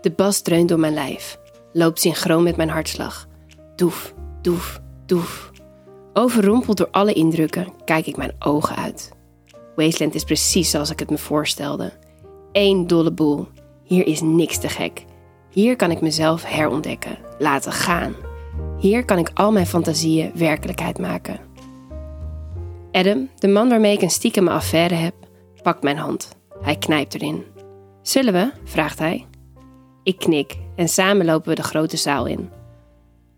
De bas dreunt door mijn lijf, loopt synchroon met mijn hartslag. Doef, doef, doef. Overrompeld door alle indrukken, kijk ik mijn ogen uit. Wasteland is precies zoals ik het me voorstelde. Eén dolle boel. Hier is niks te gek. Hier kan ik mezelf herontdekken, laten gaan. Hier kan ik al mijn fantasieën werkelijkheid maken. Adam, de man waarmee ik een stiekeme affaire heb, pakt mijn hand. Hij knijpt erin. Zullen we? vraagt hij. Ik knik en samen lopen we de grote zaal in.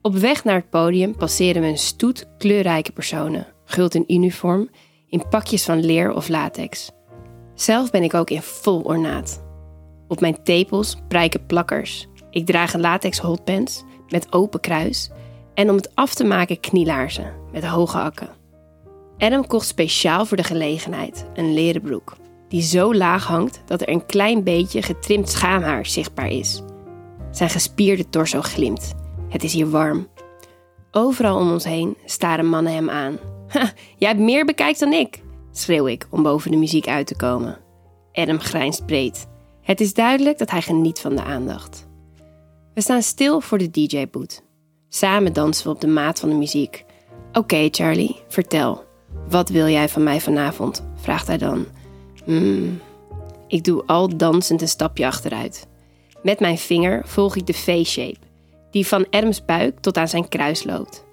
Op weg naar het podium passeren we een stoet kleurrijke personen, guld in uniform, in pakjes van leer of latex. Zelf ben ik ook in vol ornaat. Op mijn tepels prijken plakkers. Ik draag een latex hotpants met open kruis en om het af te maken knielaarzen met hoge akken. Adam kocht speciaal voor de gelegenheid een leren broek, die zo laag hangt dat er een klein beetje getrimd schaamhaar zichtbaar is. Zijn gespierde torso glimt. Het is hier warm. Overal om ons heen staren mannen hem aan. Ha, jij hebt meer bekijkt dan ik, schreeuw ik om boven de muziek uit te komen. Adam grijnst breed. Het is duidelijk dat hij geniet van de aandacht. We staan stil voor de DJ-boot. Samen dansen we op de maat van de muziek. Oké, Charlie, vertel. Wat wil jij van mij vanavond? vraagt hij dan. Hmm. Ik doe al dansend een stapje achteruit. Met mijn vinger volg ik de V-shape, die van Adams buik tot aan zijn kruis loopt.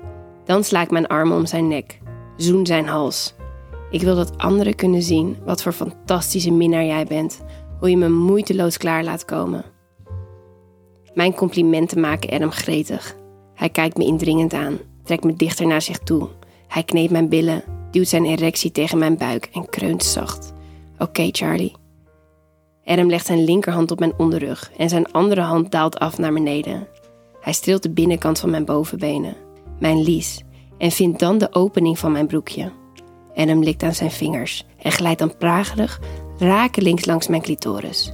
Dan sla ik mijn armen om zijn nek, zoen zijn hals. Ik wil dat anderen kunnen zien wat voor fantastische minnaar jij bent, hoe je me moeiteloos klaar laat komen. Mijn complimenten maken Adam gretig. Hij kijkt me indringend aan, trekt me dichter naar zich toe. Hij kneedt mijn billen, duwt zijn erectie tegen mijn buik en kreunt zacht. Oké, Charlie. Adam legt zijn linkerhand op mijn onderrug en zijn andere hand daalt af naar beneden. Hij streelt de binnenkant van mijn bovenbenen, mijn lies, en vindt dan de opening van mijn broekje. Adam likt aan zijn vingers en glijdt dan pragerig rakelings langs mijn clitoris.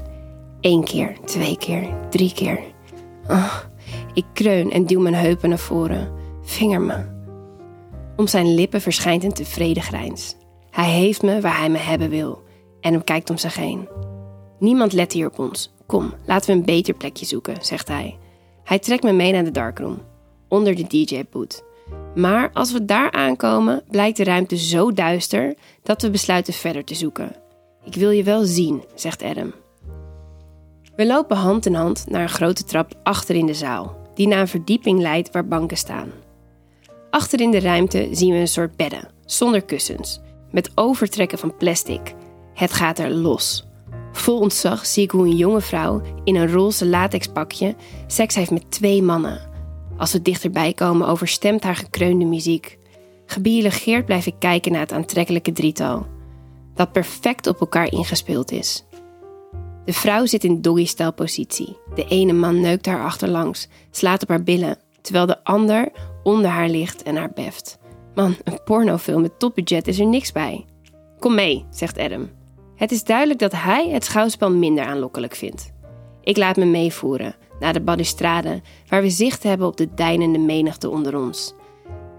Eén keer, twee keer, drie keer. Oh, ik kreun en duw mijn heupen naar voren. Vinger me. Om zijn lippen verschijnt een tevreden grijns. Hij heeft me waar hij me hebben wil hem kijkt om zich heen. Niemand let hier op ons. Kom, laten we een beter plekje zoeken, zegt hij. Hij trekt me mee naar de darkroom, onder de DJ-boot. Maar als we daar aankomen, blijkt de ruimte zo duister dat we besluiten verder te zoeken. Ik wil je wel zien, zegt Adam. We lopen hand in hand naar een grote trap achter in de zaal, die naar een verdieping leidt waar banken staan. Achter in de ruimte zien we een soort bedden, zonder kussens, met overtrekken van plastic. Het gaat er los. Vol ontzag zie ik hoe een jonge vrouw in een roze latexpakje seks heeft met twee mannen. Als we dichterbij komen, overstemt haar gekreunde muziek. Gebiologeerd blijf ik kijken naar het aantrekkelijke drietal, dat perfect op elkaar ingespeeld is. De vrouw zit in doggy-style positie. De ene man neukt haar achterlangs, slaat op haar billen, terwijl de ander onder haar ligt en haar beft. Man, een pornofilm met topbudget is er niks bij. Kom mee, zegt Adam. Het is duidelijk dat hij het schouwspel minder aanlokkelijk vindt. Ik laat me meevoeren naar de balustrade, waar we zicht hebben op de deinende menigte onder ons.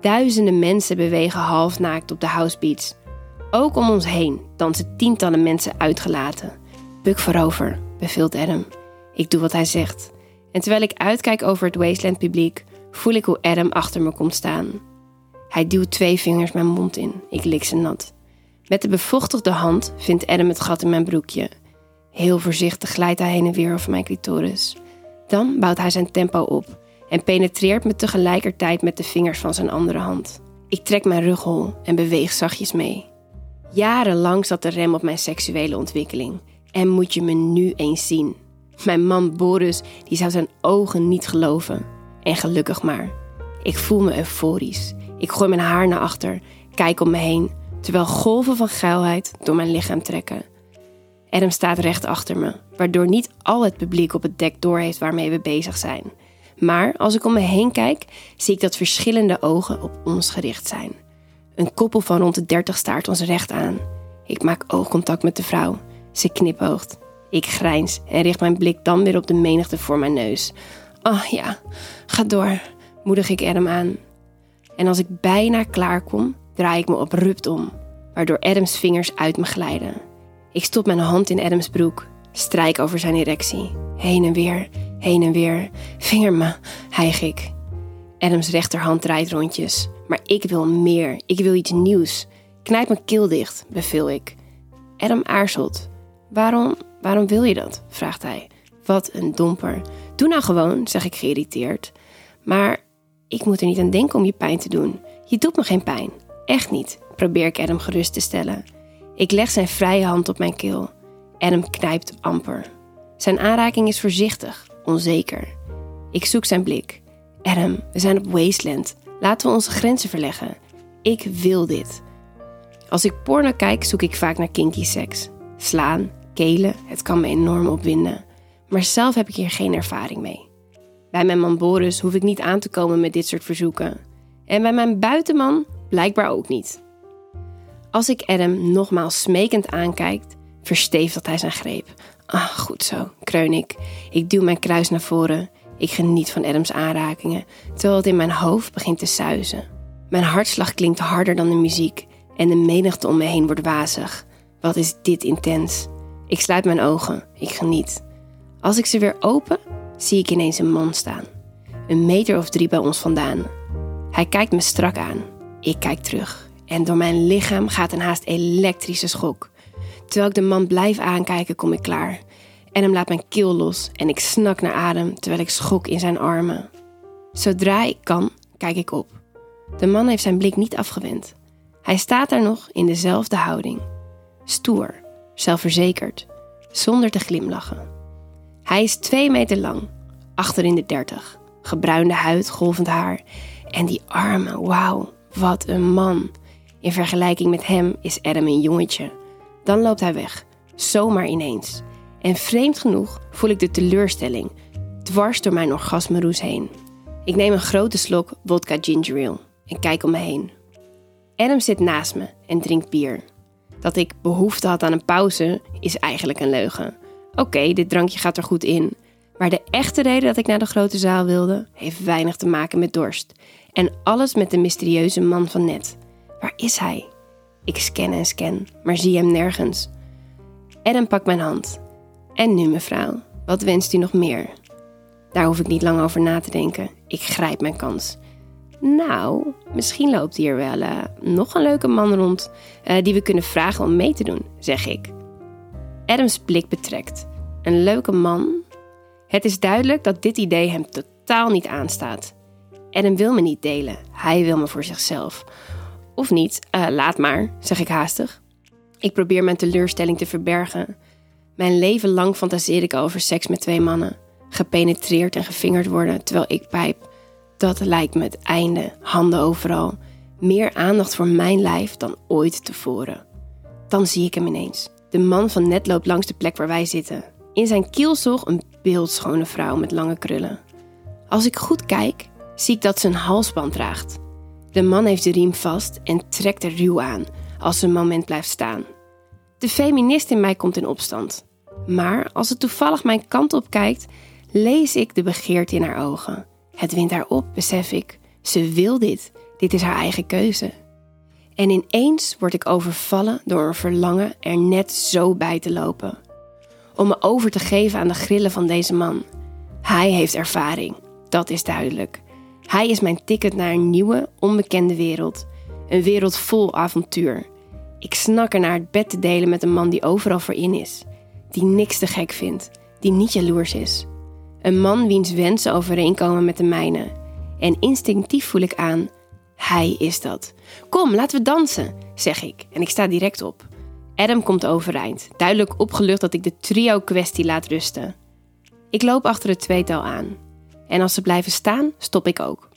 Duizenden mensen bewegen halfnaakt op de housebeats. Ook om ons heen dansen tientallen mensen uitgelaten. Buk voorover, beveelt Adam. Ik doe wat hij zegt. En terwijl ik uitkijk over het Wasteland publiek, voel ik hoe Adam achter me komt staan. Hij duwt twee vingers mijn mond in. Ik lik ze nat. Met de bevochtigde hand vindt Adam het gat in mijn broekje. Heel voorzichtig glijdt hij heen en weer over mijn clitoris. Dan bouwt hij zijn tempo op en penetreert me tegelijkertijd met de vingers van zijn andere hand. Ik trek mijn rug hol en beweeg zachtjes mee. Jarenlang zat de rem op mijn seksuele ontwikkeling. En moet je me nu eens zien. Mijn man Boris die zou zijn ogen niet geloven. En gelukkig maar. Ik voel me euforisch. Ik gooi mijn haar naar achter, kijk om me heen, terwijl golven van geilheid door mijn lichaam trekken. Adam staat recht achter me, waardoor niet al het publiek op het dek doorheeft waarmee we bezig zijn. Maar als ik om me heen kijk, zie ik dat verschillende ogen op ons gericht zijn. Een koppel van rond de dertig staart ons recht aan. Ik maak oogcontact met de vrouw. Ze knipoogt. Ik grijns en richt mijn blik dan weer op de menigte voor mijn neus. Oh ja, ga door, moedig ik Adam aan. En als ik bijna klaar kom, draai ik me abrupt om, waardoor Adams vingers uit me glijden. Ik stop mijn hand in Adams broek, strijk over zijn erectie, heen en weer, Heen en weer. Vinger me, hijg ik. Adams rechterhand draait rondjes. Maar ik wil meer. Ik wil iets nieuws. Knijp mijn keel dicht, beveel ik. Adam aarzelt. Waarom, waarom wil je dat? vraagt hij. Wat een domper. Doe nou gewoon, zeg ik geïrriteerd. Maar ik moet er niet aan denken om je pijn te doen. Je doet me geen pijn. Echt niet, probeer ik Adam gerust te stellen. Ik leg zijn vrije hand op mijn keel. Adam knijpt amper. Zijn aanraking is voorzichtig, onzeker. Ik zoek zijn blik. Adam, we zijn op Wasteland. Laten we onze grenzen verleggen. Ik wil dit. Als ik porno kijk, zoek ik vaak naar kinky seks. Slaan, kelen, het kan me enorm opwinden. Maar zelf heb ik hier geen ervaring mee. Bij mijn man Boris hoef ik niet aan te komen met dit soort verzoeken. En bij mijn buitenman blijkbaar ook niet. Als ik Adam nogmaals smekend aankijkt, verstevigt hij zijn greep. Ah, goed zo, kreun ik. Ik duw mijn kruis naar voren. Ik geniet van Adams aanrakingen, terwijl het in mijn hoofd begint te suizen. Mijn hartslag klinkt harder dan de muziek en de menigte om me heen wordt wazig. Wat is dit intens? Ik sluit mijn ogen, ik geniet. Als ik ze weer open, zie ik ineens een man staan. Een meter of drie bij ons vandaan. Hij kijkt me strak aan. Ik kijk terug. En door mijn lichaam gaat een haast elektrische schok. Terwijl ik de man blijf aankijken, kom ik klaar. En hem laat mijn keel los en ik snak naar adem terwijl ik schok in zijn armen. Zodra ik kan, kijk ik op. De man heeft zijn blik niet afgewend. Hij staat daar nog in dezelfde houding. Stoer, zelfverzekerd, zonder te glimlachen. Hij is twee meter lang, achter in de dertig. Gebruinde huid, golvend haar. En die armen, wauw, wat een man. In vergelijking met hem is Adam een jongetje. Dan loopt hij weg, zomaar ineens. En vreemd genoeg voel ik de teleurstelling dwars door mijn orgasmeroes heen. Ik neem een grote slok vodka ginger ale en kijk om me heen. Adam zit naast me en drinkt bier. Dat ik behoefte had aan een pauze is eigenlijk een leugen. Oké, dit drankje gaat er goed in. Maar de echte reden dat ik naar de grote zaal wilde, heeft weinig te maken met dorst. En alles met de mysterieuze man van net. Waar is hij? Ik scan en scan, maar zie hem nergens. Adam pakt mijn hand. En nu, mevrouw, wat wenst u nog meer? Daar hoef ik niet lang over na te denken. Ik grijp mijn kans. Nou, misschien loopt hier wel uh, nog een leuke man rond uh, die we kunnen vragen om mee te doen, zeg ik. Adams blik betrekt. Een leuke man? Het is duidelijk dat dit idee hem totaal niet aanstaat. Adam wil me niet delen, hij wil me voor zichzelf. Of niet, uh, laat maar, zeg ik haastig. Ik probeer mijn teleurstelling te verbergen. Mijn leven lang fantaseer ik over seks met twee mannen. Gepenetreerd en gevingerd worden terwijl ik pijp. Dat lijkt me het einde, handen overal. Meer aandacht voor mijn lijf dan ooit tevoren. Dan zie ik hem ineens. De man van net loopt langs de plek waar wij zitten. In zijn kielzog een beeldschone vrouw met lange krullen. Als ik goed kijk, zie ik dat ze een halsband draagt. De man heeft de riem vast en trekt er ruw aan als ze een moment blijft staan. De feminist in mij komt in opstand. Maar als ze toevallig mijn kant op kijkt, lees ik de begeerte in haar ogen. Het wint haar op, besef ik. Ze wil dit. Dit is haar eigen keuze. En ineens word ik overvallen door een verlangen er net zo bij te lopen. Om me over te geven aan de grillen van deze man. Hij heeft ervaring, dat is duidelijk. Hij is mijn ticket naar een nieuwe, onbekende wereld. Een wereld vol avontuur. Ik snak er naar het bed te delen met een man die overal voor in is. Die niks te gek vindt, die niet jaloers is. Een man wiens wensen overeenkomen met de mijne. En instinctief voel ik aan hij is dat. Kom, laten we dansen, zeg ik en ik sta direct op. Adam komt overeind, duidelijk opgelucht dat ik de trio-kwestie laat rusten. Ik loop achter het tweetal aan. En als ze blijven staan, stop ik ook.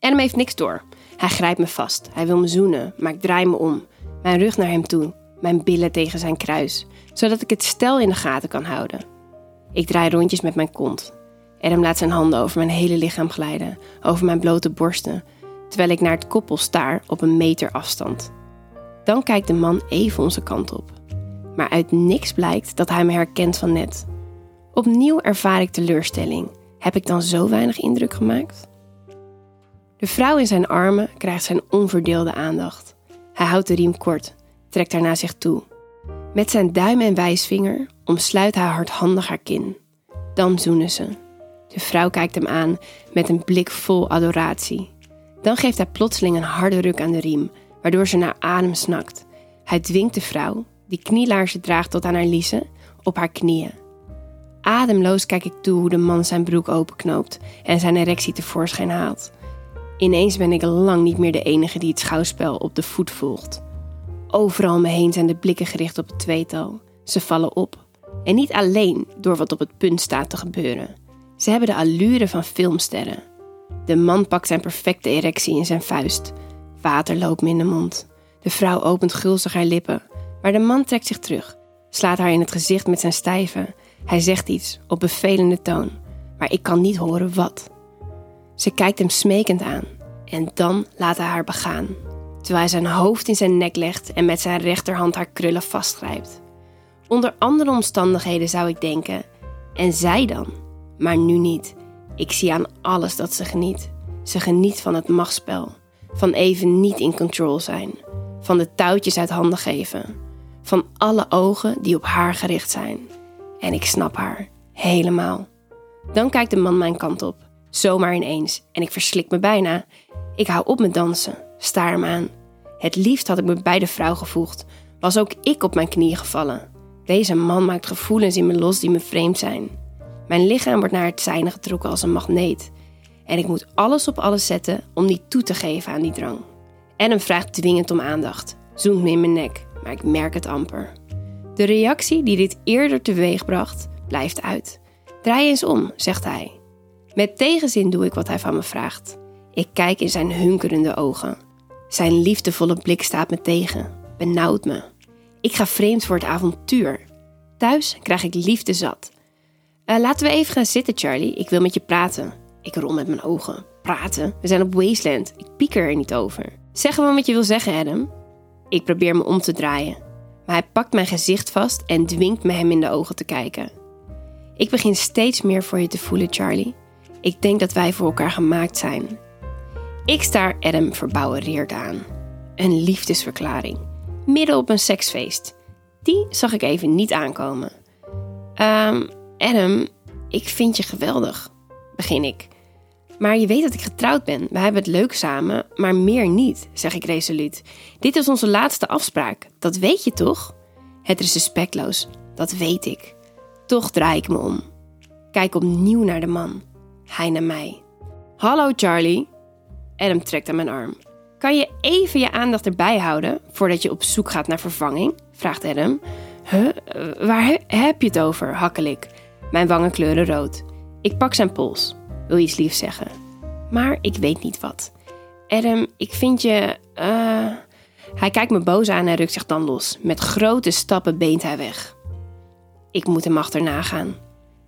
Adam heeft niks door. Hij grijpt me vast. Hij wil me zoenen, maar ik draai me om. Mijn rug naar hem toe, mijn billen tegen zijn kruis, zodat ik het stel in de gaten kan houden. Ik draai rondjes met mijn kont. Adam laat zijn handen over mijn hele lichaam glijden, over mijn blote borsten, terwijl ik naar het koppel staar op een meter afstand. Dan kijkt de man even onze kant op. Maar uit niks blijkt dat hij me herkent van net. Opnieuw ervaar ik teleurstelling. Heb ik dan zo weinig indruk gemaakt? De vrouw in zijn armen krijgt zijn onverdeelde aandacht. Hij houdt de riem kort, trekt haar naar zich toe. Met zijn duim en wijsvinger omsluit hij hardhandig haar kin. Dan zoenen ze. De vrouw kijkt hem aan met een blik vol adoratie. Dan geeft hij plotseling een harde ruk aan de riem, waardoor ze naar adem snakt. Hij dwingt de vrouw, die knielaarzen draagt tot aan haar liezen, op haar knieën. Ademloos kijk ik toe hoe de man zijn broek openknoopt en zijn erectie tevoorschijn haalt. Ineens ben ik lang niet meer de enige die het schouwspel op de voet volgt. Overal om me heen zijn de blikken gericht op het tweetal. Ze vallen op. En niet alleen door wat op het punt staat te gebeuren. Ze hebben de allure van filmsterren. De man pakt zijn perfecte erectie in zijn vuist. Water loopt me in de mond. De vrouw opent gulzig haar lippen, maar de man trekt zich terug, slaat haar in het gezicht met zijn stijve. Hij zegt iets op bevelende toon, maar ik kan niet horen wat. Ze kijkt hem smekend aan en dan laat hij haar begaan, terwijl hij zijn hoofd in zijn nek legt en met zijn rechterhand haar krullen vastgrijpt. Onder andere omstandigheden zou ik denken, en zij dan? Maar nu niet. Ik zie aan alles dat ze geniet. Ze geniet van het machtsspel, van even niet in control zijn, van de touwtjes uit handen geven, van alle ogen die op haar gericht zijn. En ik snap haar, helemaal. Dan kijkt de man mijn kant op, zomaar ineens, en ik verslik me bijna. Ik hou op met dansen, staar hem aan. Het liefst had ik me bij de vrouw gevoegd, was ook ik op mijn knieën gevallen. Deze man maakt gevoelens in me los die me vreemd zijn. Mijn lichaam wordt naar het zijne getrokken als een magneet. En ik moet alles op alles zetten om niet toe te geven aan die drang. Adam vraagt dwingend om aandacht, zoent me in mijn nek, maar ik merk het amper. De reactie die dit eerder teweegbracht, blijft uit. Draai eens om, zegt hij. Met tegenzin doe ik wat hij van me vraagt. Ik kijk in zijn hunkerende ogen. Zijn liefdevolle blik staat me tegen, benauwt me. Ik ga vreemd voor het avontuur. Thuis krijg ik liefde zat. Uh, laten we even gaan zitten, Charlie. Ik wil met je praten. Ik rol met mijn ogen. Praten? We zijn op Wasteland. Ik pieker er niet over. Zeg gewoon wat je wil zeggen, Adam. Ik probeer me om te draaien. Maar hij pakt mijn gezicht vast en dwingt me hem in de ogen te kijken. Ik begin steeds meer voor je te voelen, Charlie. Ik denk dat wij voor elkaar gemaakt zijn. Ik staar Adam verbouwereerd aan. Een liefdesverklaring. Midden op een seksfeest. Die zag ik even niet aankomen. Um, Adam, ik vind je geweldig, begin ik. Maar je weet dat ik getrouwd ben. We hebben het leuk samen, maar meer niet, zeg ik resoluut. Dit is onze laatste afspraak. Dat weet je toch? Het is respectloos, dat weet ik. Toch draai ik me om. Kijk opnieuw naar de man. Hij naar mij. Hallo Charlie. Adam trekt aan mijn arm. Kan je even je aandacht erbij houden voordat je op zoek gaat naar vervanging? vraagt Adam. Huh? Waar heb je het over? hakkel ik. Mijn wangen kleuren rood. Ik pak zijn pols. Wil iets liefs zeggen. Maar ik weet niet wat. Adam, ik vind je. Uh... Hij kijkt me boos aan en rukt zich dan los. Met grote stappen beent hij weg. Ik moet hem achterna gaan.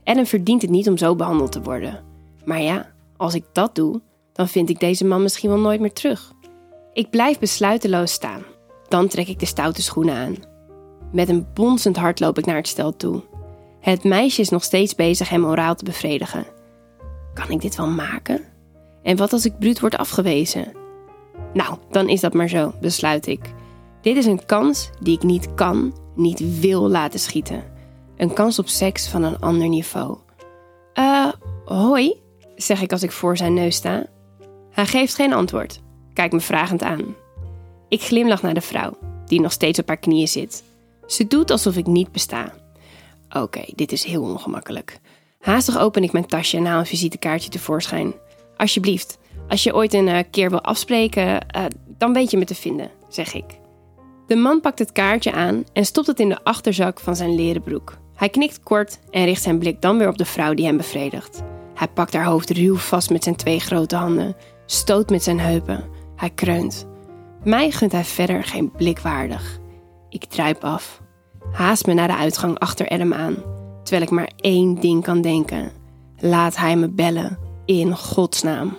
Adam verdient het niet om zo behandeld te worden. Maar ja, als ik dat doe, dan vind ik deze man misschien wel nooit meer terug. Ik blijf besluiteloos staan. Dan trek ik de stoute schoenen aan. Met een bonzend hart loop ik naar het stel toe. Het meisje is nog steeds bezig hem oraal te bevredigen. Kan ik dit wel maken? En wat als ik bruut word afgewezen? Nou, dan is dat maar zo, besluit ik. Dit is een kans die ik niet kan, niet wil laten schieten. Een kans op seks van een ander niveau. Eh, hoi, zeg ik als ik voor zijn neus sta. Hij geeft geen antwoord, kijkt me vragend aan. Ik glimlach naar de vrouw, die nog steeds op haar knieën zit. Ze doet alsof ik niet besta. Oké, dit is heel ongemakkelijk. Haastig open ik mijn tasje en haal een visitekaartje tevoorschijn. Alsjeblieft, als je ooit een uh, keer wil afspreken, uh, dan weet je me te vinden, zeg ik. De man pakt het kaartje aan en stopt het in de achterzak van zijn leren broek. Hij knikt kort en richt zijn blik dan weer op de vrouw die hem bevredigt. Hij pakt haar hoofd ruw vast met zijn twee grote handen, stoot met zijn heupen. Hij kreunt. Mij gunt hij verder geen blik waardig. Ik druip af haast me naar de uitgang achter Adam aan, terwijl ik maar één ding kan denken. Laat hij me bellen, in godsnaam.